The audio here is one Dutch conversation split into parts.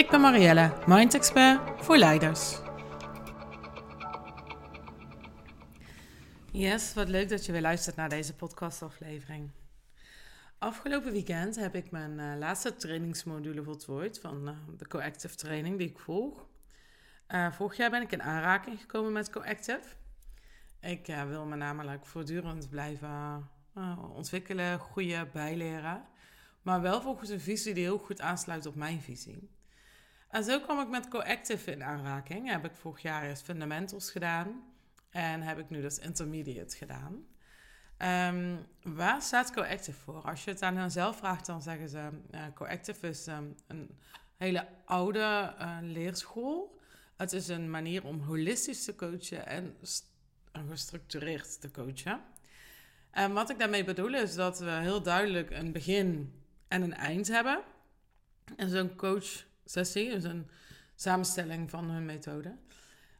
Ik ben Marielle, Mind Expert voor leiders. Yes, wat leuk dat je weer luistert naar deze podcastaflevering. Afgelopen weekend heb ik mijn uh, laatste trainingsmodule voltooid van uh, de Coactive training die ik volg. Uh, vorig jaar ben ik in aanraking gekomen met Coactive. Ik wil me namelijk voortdurend blijven ontwikkelen, groeien, bijleren. Maar wel volgens een visie die heel goed aansluit op mijn visie. En zo kwam ik met Coactive in aanraking. Heb ik vorig jaar eerst fundamentals gedaan. En heb ik nu dus intermediate gedaan. Um, waar staat Coactive voor? Als je het aan hen zelf vraagt, dan zeggen ze... Uh, Coactive is um, een hele oude uh, leerschool. Het is een manier om holistisch te coachen en gestructureerd te coachen. En wat ik daarmee bedoel is dat we heel duidelijk een begin en een eind hebben. En zo'n coach-sessie is een samenstelling van hun methode.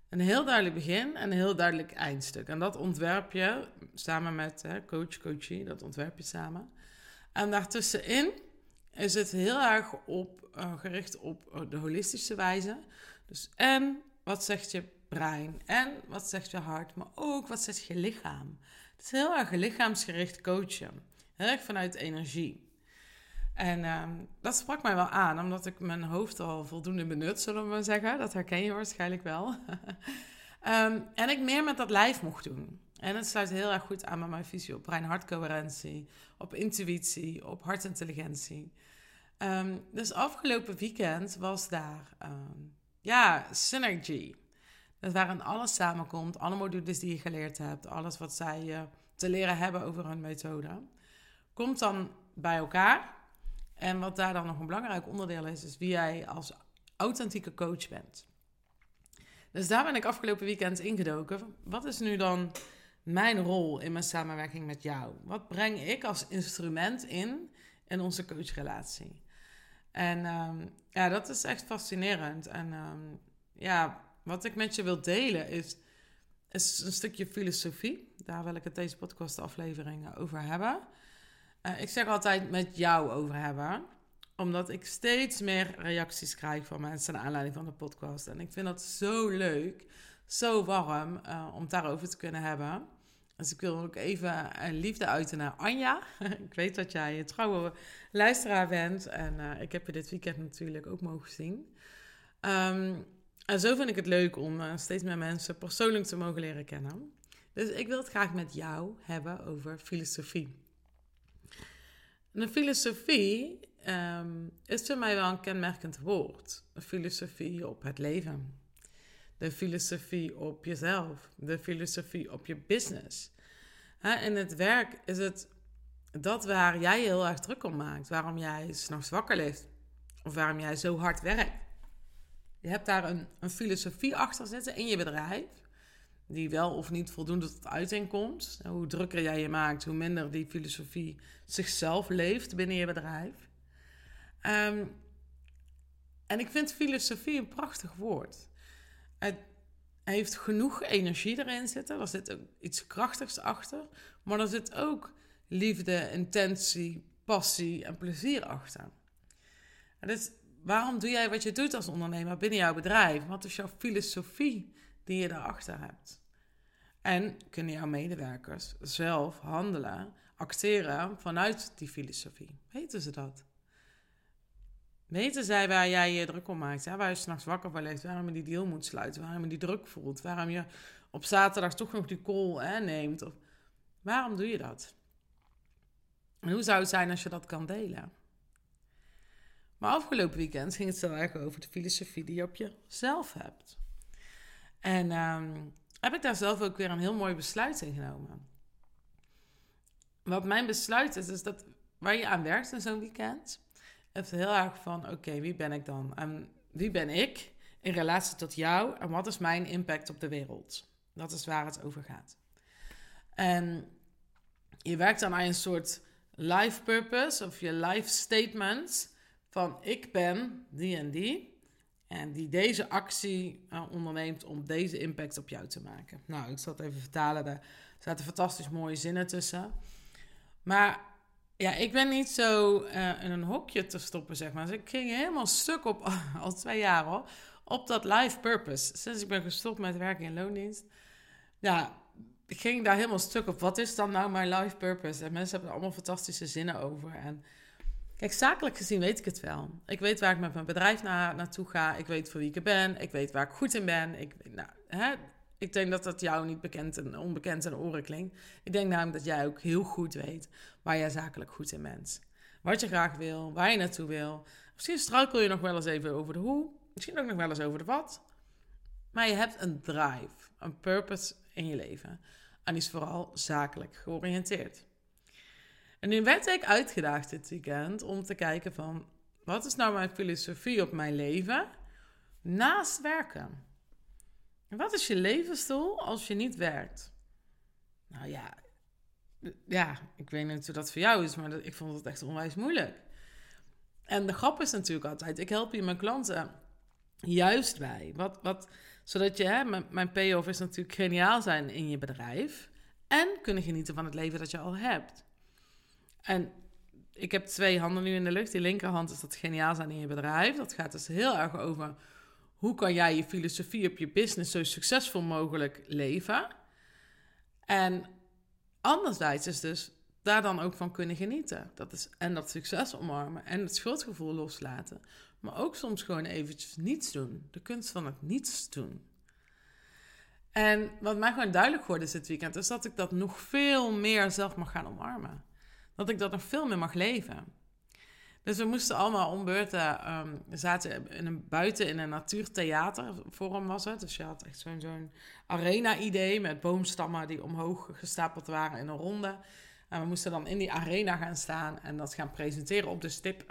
Een heel duidelijk begin en een heel duidelijk eindstuk. En dat ontwerp je samen met hè, coach, coachie, dat ontwerp je samen. En daartussenin is het heel erg op, uh, gericht op de holistische wijze. Dus en wat zegt je brein en wat zegt je hart, maar ook wat zegt je lichaam. Het is heel erg lichaamsgericht coachen. Heel erg vanuit energie. En um, dat sprak mij wel aan, omdat ik mijn hoofd al voldoende benut, zullen we maar zeggen. Dat herken je waarschijnlijk wel. um, en ik meer met dat lijf mocht doen. En het sluit heel erg goed aan met mijn visie op brein-hartcoherentie, op intuïtie, op hartintelligentie. Um, dus afgelopen weekend was daar, ja, synergy. Dat waarin alles samenkomt, alle modules die je geleerd hebt, alles wat zij te leren hebben over hun methode, komt dan bij elkaar. En wat daar dan nog een belangrijk onderdeel is, is wie jij als authentieke coach bent. Dus daar ben ik afgelopen weekend ingedoken. Wat is nu dan mijn rol in mijn samenwerking met jou? Wat breng ik als instrument in in onze coachrelatie? En um, ja, dat is echt fascinerend. En um, ja, wat ik met je wil delen is, een stukje filosofie. Daar wil ik het deze podcastaflevering over hebben. Uh, ik zeg altijd met jou over hebben. Omdat ik steeds meer reacties krijg van mensen naar aanleiding van de podcast. En ik vind dat zo leuk, zo warm uh, om daarover te kunnen hebben. Dus ik wil ook even een liefde uiten naar Anja. ik weet dat jij een trouwe luisteraar bent. En ik heb je dit weekend natuurlijk ook mogen zien. Um, en zo vind ik het leuk om steeds meer mensen persoonlijk te mogen leren kennen. Dus ik wil het graag met jou hebben over filosofie. Een filosofie um, is voor mij wel een kenmerkend woord. Een filosofie op het leven. De filosofie op jezelf. De filosofie op je business. in het werk is het dat waar jij heel erg druk om maakt. Waarom jij s'nachts wakker ligt. Of waarom jij zo hard werkt. Je hebt daar een, een filosofie achter zitten in je bedrijf die wel of niet voldoende tot uiting komt. Hoe drukker jij je maakt, hoe minder die filosofie zichzelf leeft binnen je bedrijf. Um, en ik vind filosofie een prachtig woord. Het heeft genoeg energie erin zitten. Er zit ook iets krachtigs achter. Maar er zit ook liefde, intentie, passie en plezier achter. En dus waarom doe jij wat je doet als ondernemer binnen jouw bedrijf? Wat is jouw filosofie die je daarachter hebt? En kunnen jouw medewerkers zelf handelen, acteren vanuit die filosofie? Weten ze dat? Weten zij waar jij je druk om maakt? Hè? Waar je s'nachts wakker van ligt, waarom je die deal moet sluiten, waarom je die druk voelt, waarom je op zaterdag toch nog die call hè, neemt? Of, waarom doe je dat? En hoe zou het zijn als je dat kan delen? Maar afgelopen weekend ging het zo erg over de filosofie die je op jezelf hebt. En um, heb ik daar zelf ook weer een heel mooi besluit in genomen. Wat mijn besluit is, is dat waar je aan werkt in zo'n weekend, het heel erg van: oké, wie ben ik dan? En wie ben ik in relatie tot jou en wat is mijn impact op de wereld? Dat is waar het over gaat. En je werkt dan aan een soort life purpose of je life statement van ik ben die en die. En die deze actie uh, onderneemt om deze impact op jou te maken. Nou, ik zal het even vertalen. Daar zaten fantastisch mooie zinnen tussen. Maar ja, ik ben niet zo uh, in een hokje te stoppen, zeg maar. Dus ik ging helemaal stuk op, al twee jaar hoor, op dat life purpose. Sinds ik ben gestopt met werken in loondienst. Ja, ik ging daar helemaal stuk op. Wat is dan nou mijn life purpose? En mensen hebben er allemaal fantastische zinnen over. En kijk, zakelijk gezien weet ik het wel. Ik weet waar ik met mijn bedrijf naar, naartoe ga. Ik weet voor wie ik ben. Ik weet waar ik goed in ben. Ik, nou, hè, ik denk dat dat jou niet bekend en onbekend in oren klinkt. Ik denk namelijk dat jij ook heel goed weet waar jij zakelijk goed in bent. Wat je graag wil, waar je naartoe wil. Misschien struikel je nog wel eens even over de hoe. Misschien ook nog wel eens over de wat. Maar je hebt een drive, een purpose in je leven. En die is vooral zakelijk georiënteerd. En nu werd ik uitgedaagd dit weekend om te kijken van... wat is nou mijn filosofie op mijn leven naast werken? Wat is je levensdoel als je niet werkt? Nou ja, ja, ik weet niet hoe dat voor jou is, maar ik vond het echt onwijs moeilijk. En de grap is natuurlijk altijd, ik help je mijn klanten juist bij. Wat, wat, zodat je, hè, mijn, mijn payoff is natuurlijk geniaal zijn in je bedrijf. En kunnen genieten van het leven dat je al hebt. En ik heb twee handen nu in de lucht. Die linkerhand is dat geniaal zijn in je bedrijf. Dat gaat dus heel erg over hoe kan jij je filosofie op je business zo succesvol mogelijk leven. En anderzijds is dus daar dan ook van kunnen genieten. Dat is en dat succes omarmen en het schuldgevoel loslaten. Maar ook soms gewoon eventjes niets doen. De kunst van het niets doen. En wat mij gewoon duidelijk geworden is dit weekend, is dat ik dat nog veel meer zelf mag gaan omarmen. Dat ik dat nog veel meer mag leven. Dus we moesten allemaal om beurten, um, we zaten in een, buiten in een natuurtheatervorm was het. Dus je had echt zo'n arena-idee met boomstammen die omhoog gestapeld waren in een ronde. En we moesten dan in die arena gaan staan en dat gaan presenteren op de stip.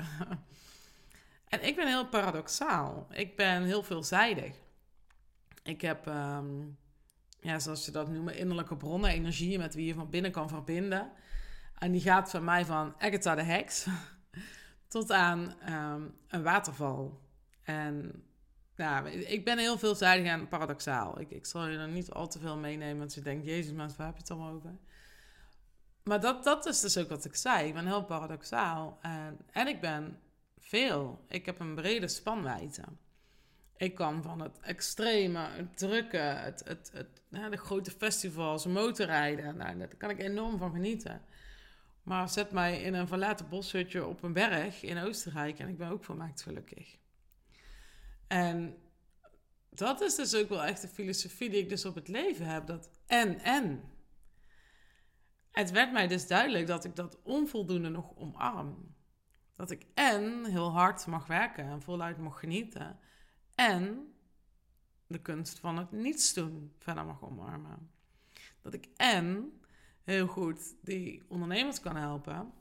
en ik ben heel paradoxaal. Ik ben heel veelzijdig. Ik heb, um, ja, zoals je dat noemt, innerlijke bronnen, energieën met wie je van binnen kan verbinden. En die gaat van mij van Agatha de Heks tot aan um, een waterval. En ja, ik ben heel veelzijdig en paradoxaal. Ik, ik zal je er niet al te veel meenemen, want je denkt, jezus, maar waar heb je het allemaal over? Maar dat, dat is dus ook wat ik zei. Ik ben heel paradoxaal. En, en ik ben veel. Ik heb een brede spanwijdte. Ik kan van het extreme, het drukke, het, het, het, de grote festivals, motorrijden. Nou, daar kan ik enorm van genieten. Maar zet mij in een verlaten boshutje op een berg in Oostenrijk en ik ben ook volmaakt gelukkig. En dat is dus ook wel echt de filosofie die ik dus op het leven heb. Dat en, en. Het werd mij dus duidelijk dat ik dat onvoldoende nog omarm. Dat ik en heel hard mag werken en voluit mag genieten. En de kunst van het niets doen verder mag omarmen. Dat ik en heel goed die ondernemers kan helpen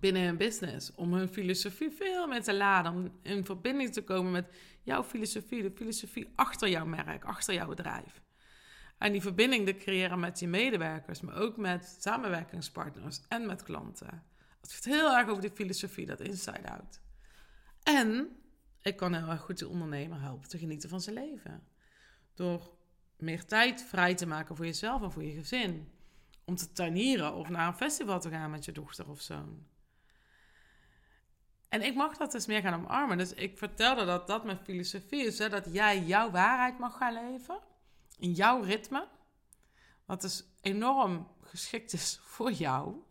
binnen hun business. Om hun filosofie veel meer te laden. Om in verbinding te komen met jouw filosofie, de filosofie achter jouw merk, achter jouw bedrijf. En die verbinding te creëren met je medewerkers, maar ook met samenwerkingspartners en met klanten. Het gaat heel erg over die filosofie, dat inside-out. En ik kan heel erg goed de ondernemer helpen te genieten van zijn leven. Door meer tijd vrij te maken voor jezelf en voor je gezin om te tuinieren of naar een festival te gaan met je dochter of zoon. En ik mag dat dus meer gaan omarmen. Dus ik vertelde dat dat mijn filosofie is. Hè, dat jij jouw waarheid mag gaan leven. In jouw ritme. Wat dus enorm geschikt is voor jou.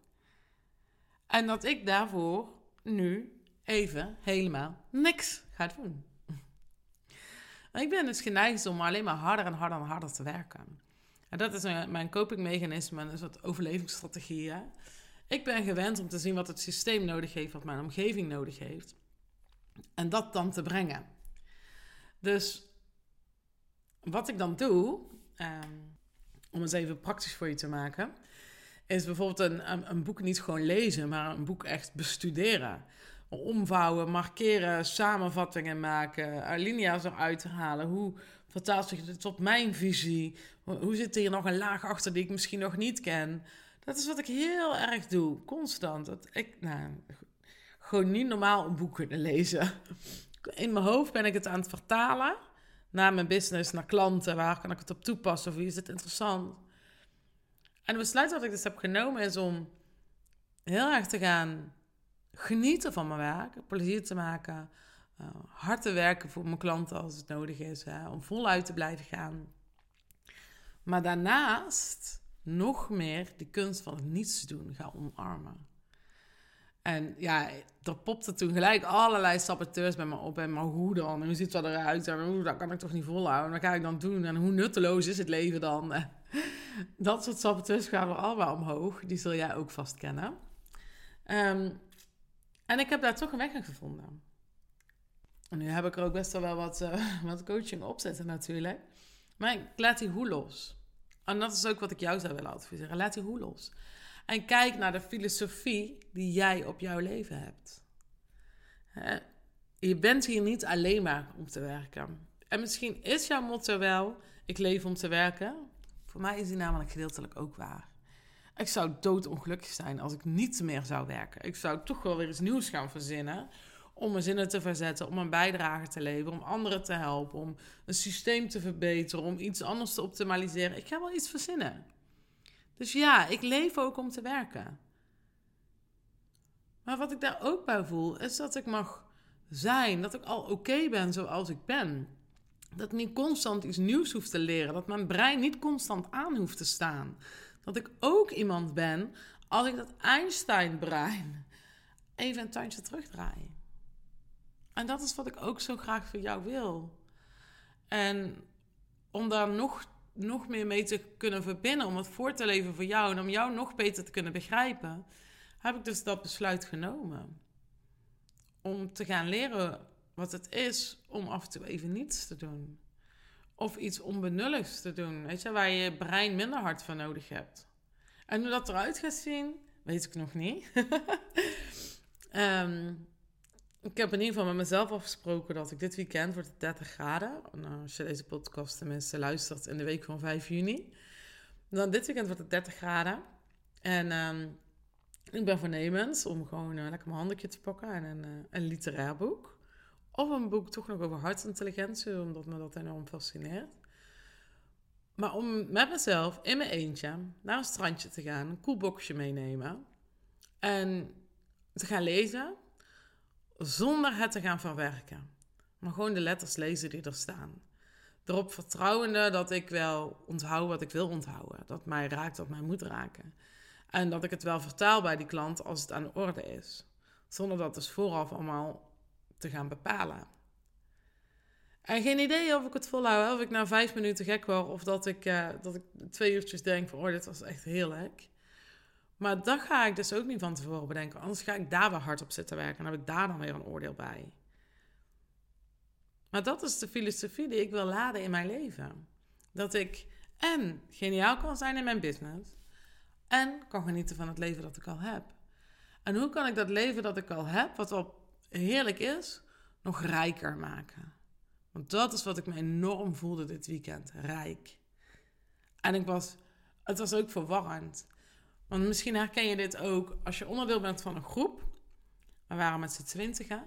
En dat ik daarvoor nu even helemaal niks ga doen. Ik ben dus geneigd om alleen maar harder en harder en harder te werken. En dat is mijn copingmechanisme, een soort overlevingsstrategie. Ik ben gewend om te zien wat het systeem nodig heeft, wat mijn omgeving nodig heeft. En dat dan te brengen. Dus wat ik dan doe, ehm, om het even praktisch voor je te maken, is bijvoorbeeld een, een, boek niet gewoon lezen, maar een boek echt bestuderen. Omvouwen, markeren, samenvattingen maken, alinea's eruit halen. Hoe vertaalt zich dit op mijn visie? Hoe zit hier nog een laag achter die ik misschien nog niet ken? Dat is wat ik heel erg doe, constant. Dat ik, nou, gewoon niet normaal een boek kunnen lezen. In mijn hoofd ben ik het aan het vertalen naar mijn business, naar klanten. Waar kan ik het op toepassen? Of wie is het interessant? En het besluit wat ik dus heb genomen is om heel erg te gaan genieten van mijn werk, plezier te maken, uh, hard te werken voor mijn klanten als het nodig is, hè, om voluit te blijven gaan. Maar daarnaast nog meer die kunst van het niets doen gaan omarmen. En ja, er popte toen gelijk allerlei saboteurs bij me op. En maar hoe dan? Hoe ziet dat eruit? En hoe, kan ik toch niet volhouden? Wat ga ik dan doen? En hoe nutteloos is het leven dan? Dat soort saboteurs we allemaal omhoog. Die zul jij ook vast kennen. Ehm, en ik heb daar toch een weg in gevonden. En nu heb ik er ook best wel wat, uh, wat coaching op zitten natuurlijk. Maar ik laat die hoe los. En dat is ook wat ik jou zou willen adviseren. Laat die hoe los. En kijk naar de filosofie die jij op jouw leven hebt. Je bent hier niet alleen maar om te werken. En misschien is jouw motto wel: ik leef om te werken. Voor mij is die namelijk gedeeltelijk ook waar. Ik zou doodongelukkig zijn als ik niet meer zou werken. Ik zou toch wel weer iets nieuws gaan verzinnen. Om mijn zinnen te verzetten, om een bijdrage te leveren, om anderen te helpen, om een systeem te verbeteren, om iets anders te optimaliseren. Ik ga wel iets verzinnen. Dus ja, ik leef ook om te werken. Maar wat ik daar ook bij voel, is dat ik mag zijn. Dat ik al oké ben zoals ik ben. Dat ik niet constant iets nieuws hoef te leren. Dat mijn brein niet constant aan hoeft te staan. Dat ik ook iemand ben als ik dat Einstein-brein even een tuintje terugdraai. En dat is wat ik ook zo graag voor jou wil. En om daar nog nog meer mee te kunnen verbinden, om het voor te leven voor jou en om jou nog beter te kunnen begrijpen, heb ik dus dat besluit genomen. Om te gaan leren wat het is om af en toe even niets te doen. Of iets onbenulligs te doen, weet je, waar je brein minder hard voor nodig hebt. En hoe dat eruit gaat zien, weet ik nog niet. um, Ik heb in ieder geval met mezelf afgesproken dat ik dit weekend wordt het 30 graden. Nou, als je deze podcast tenminste luistert in de week van 5 juni. Dan dit weekend wordt het 30 graden. En ehm, ik ben voornemens om gewoon uh, lekker mijn handje te pakken en een, een literair boek. Of een boek toch nog over hartsintelligentie, omdat me dat enorm fascineert. Maar om met mezelf in mijn eentje naar een strandje te gaan, een koelboxje meenemen. En te gaan lezen zonder het te gaan verwerken. Maar gewoon de letters lezen die er staan. Erop vertrouwende dat ik wel onthoud wat ik wil onthouden. Dat mij raakt wat mij moet raken. En dat ik het wel vertaal bij die klant als het aan de orde is. Zonder dat dus vooraf allemaal te gaan bepalen. En geen idee of ik het volhoud, of ik na vijf minuten gek word, of dat ik, uh, dat ik twee uurtjes denk van, oh, dit was echt heerlijk. Maar dat ga ik dus ook niet van tevoren bedenken. Anders ga ik daar weer hard op zitten werken. En dan heb ik daar dan weer een oordeel bij. Maar dat is de filosofie die ik wil laden in mijn leven. Dat ik en geniaal kan zijn in mijn business. En kan genieten van het leven dat ik al heb. En hoe kan ik dat leven dat ik al heb, wat wel heerlijk is, nog rijker maken? Want dat is wat ik me enorm voelde dit weekend. Rijk. En ik was, het was ook verwarrend. Want misschien herken je dit ook als je onderdeel bent van een groep. We waren met z'n twintigen.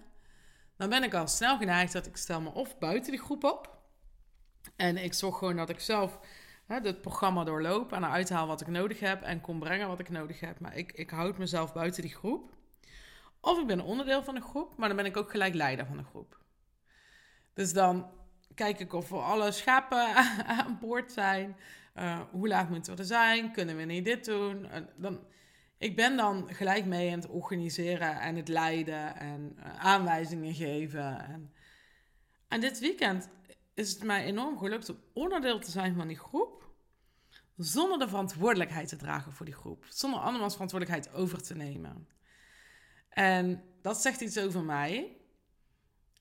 Dan ben ik al snel geneigd dat ik stel me of buiten die groep op. En ik zorg gewoon dat ik zelf hè, het programma doorloop en eruit haal wat ik nodig heb en kom brengen wat ik nodig heb. Maar ik, ik houd mezelf buiten die groep. Of ik ben onderdeel van een groep, maar dan ben ik ook gelijk leider van een groep. Dus dan kijk ik of we alle schapen aan boord zijn. Uh, hoe laat moeten we er zijn? Kunnen we niet dit doen? Uh, dan, ik ben dan gelijk mee aan het organiseren en het leiden en uh, aanwijzingen geven. En, en dit weekend is het mij enorm gelukt om onderdeel te zijn van die groep. Zonder de verantwoordelijkheid te dragen voor die groep. Zonder andermans verantwoordelijkheid over te nemen. En dat zegt iets over mij.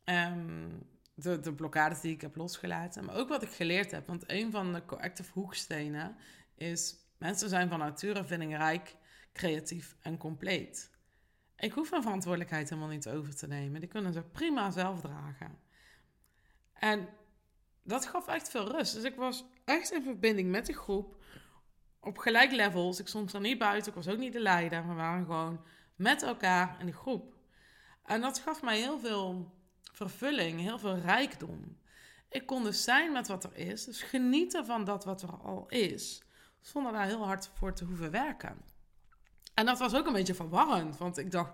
Um, de, de blokkades die ik heb losgelaten. Maar ook wat ik geleerd heb. Want een van de coactive hoekstenen is... mensen zijn van nature vindingrijk, creatief en compleet. Ik hoef mijn verantwoordelijkheid helemaal niet over te nemen. Die kunnen ze prima zelf dragen. En dat gaf echt veel rust. Dus ik was echt in verbinding met de groep. Op gelijk levels. Ik stond er niet buiten. Ik was ook niet de leider. We waren gewoon met elkaar in de groep. En dat gaf mij heel veel vervulling, heel veel rijkdom. Ik kon dus zijn met wat er is. Dus genieten van dat wat er al is. Zonder daar heel hard voor te hoeven werken. En dat was ook een beetje verwarrend. Want ik dacht,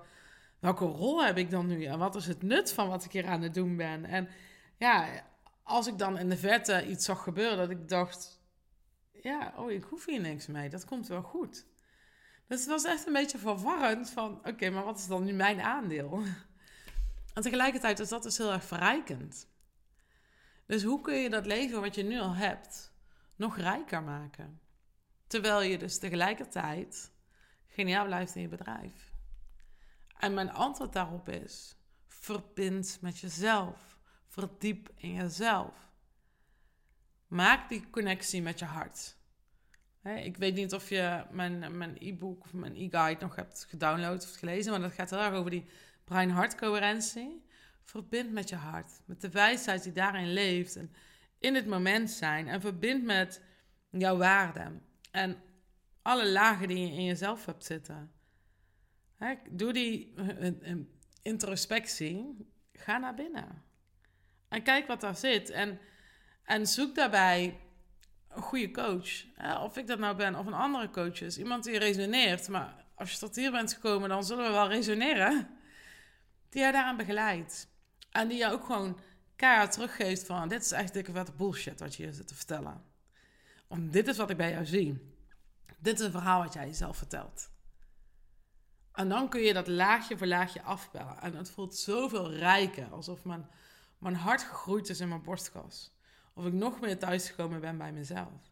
welke rol heb ik dan nu? En wat is het nut van wat ik hier aan het doen ben? En ja, als ik dan in de verte iets zag gebeuren, dat ik dacht, ja, oh, ik hoef hier niks mee. Dat komt wel goed. Dus het was echt een beetje verwarrend van, oké, maar wat is dan nu mijn aandeel? En tegelijkertijd is dat dus heel erg verrijkend. Dus hoe kun je dat leven wat je nu al hebt nog rijker maken? Terwijl je dus tegelijkertijd geniaal blijft in je bedrijf. En mijn antwoord daarop is: verbind met jezelf. Verdiep in jezelf. Maak die connectie met je hart. Ik weet niet of je mijn, mijn e-book of mijn e-guide nog hebt gedownload of gelezen, maar dat gaat heel erg over die brein-hart-coherentie. Verbind met je hart, met de wijsheid die daarin leeft en in het moment zijn. En verbind met jouw waarden en alle lagen die je in jezelf hebt zitten. doe die introspectie, ga naar binnen. En kijk wat daar zit. En, en zoek daarbij een goede coach. Of ik dat nou ben of een andere coach is. Iemand die resoneert. Maar als je tot hier bent gekomen, dan zullen we wel resoneren. Die jou daaraan begeleidt. En die jou ook gewoon keihard teruggeeft van... dit is echt dikke vette bullshit wat je hier zit te vertellen. Of dit is wat ik bij jou zie. Dit is een verhaal wat jij jezelf vertelt. En dan kun je dat laagje voor laagje afbellen. En het voelt zoveel rijker. Alsof mijn, mijn hart gegroeid is in mijn borstkas. Of ik nog meer thuisgekomen ben bij mezelf.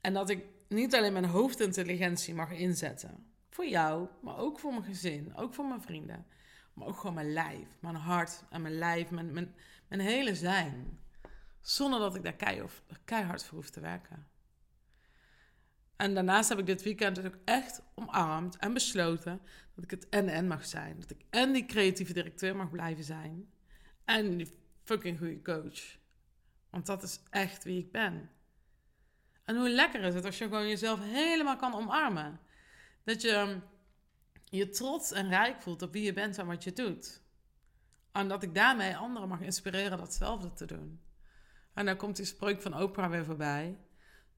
En dat ik niet alleen mijn hoofdintelligentie mag inzetten. Voor jou, maar ook voor mijn gezin. Ook voor mijn vrienden. Maar ook gewoon mijn lijf, mijn hart en mijn lijf, mijn, mijn, hele zijn. Zonder dat ik daar keihard voor hoef te werken. En daarnaast heb ik dit weekend ook echt omarmd en besloten dat ik het en-en mag zijn. Dat ik en die creatieve directeur mag blijven zijn. En die fucking goede coach. Want dat is echt wie ik ben. En hoe lekker is het als je gewoon jezelf helemaal kan omarmen. Dat je je trots en rijk voelt op wie je bent en wat je doet. En dat ik daarmee anderen mag inspireren datzelfde te doen. En dan komt die spreuk van Oprah weer voorbij.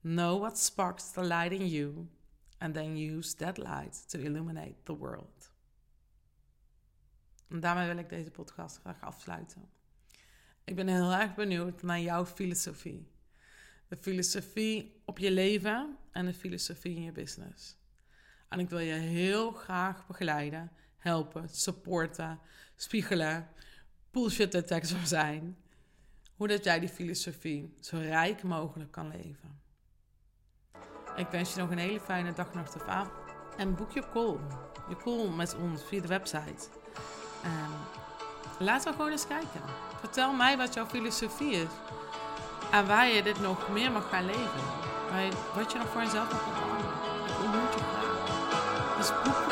Know what sparks the light in you, and then use that light to illuminate the world. En daarmee wil ik deze podcast graag afsluiten. Ik ben heel erg benieuwd naar jouw filosofie. De filosofie op je leven en de filosofie in je business. En ik wil je heel graag begeleiden, helpen, supporten, spiegelen, bullshit detector zijn. Hoe dat jij die filosofie zo rijk mogelijk kan leven. Ik wens je nog een hele fijne dag, nacht of avond. En boek je call. Je call met ons via de website. En laten we gewoon eens kijken. Vertel mij wat jouw filosofie is. En waar je dit nog meer mag gaan leven. Waar wat je nog voor jezelf mag omarmen. Ik ontmoet je graag.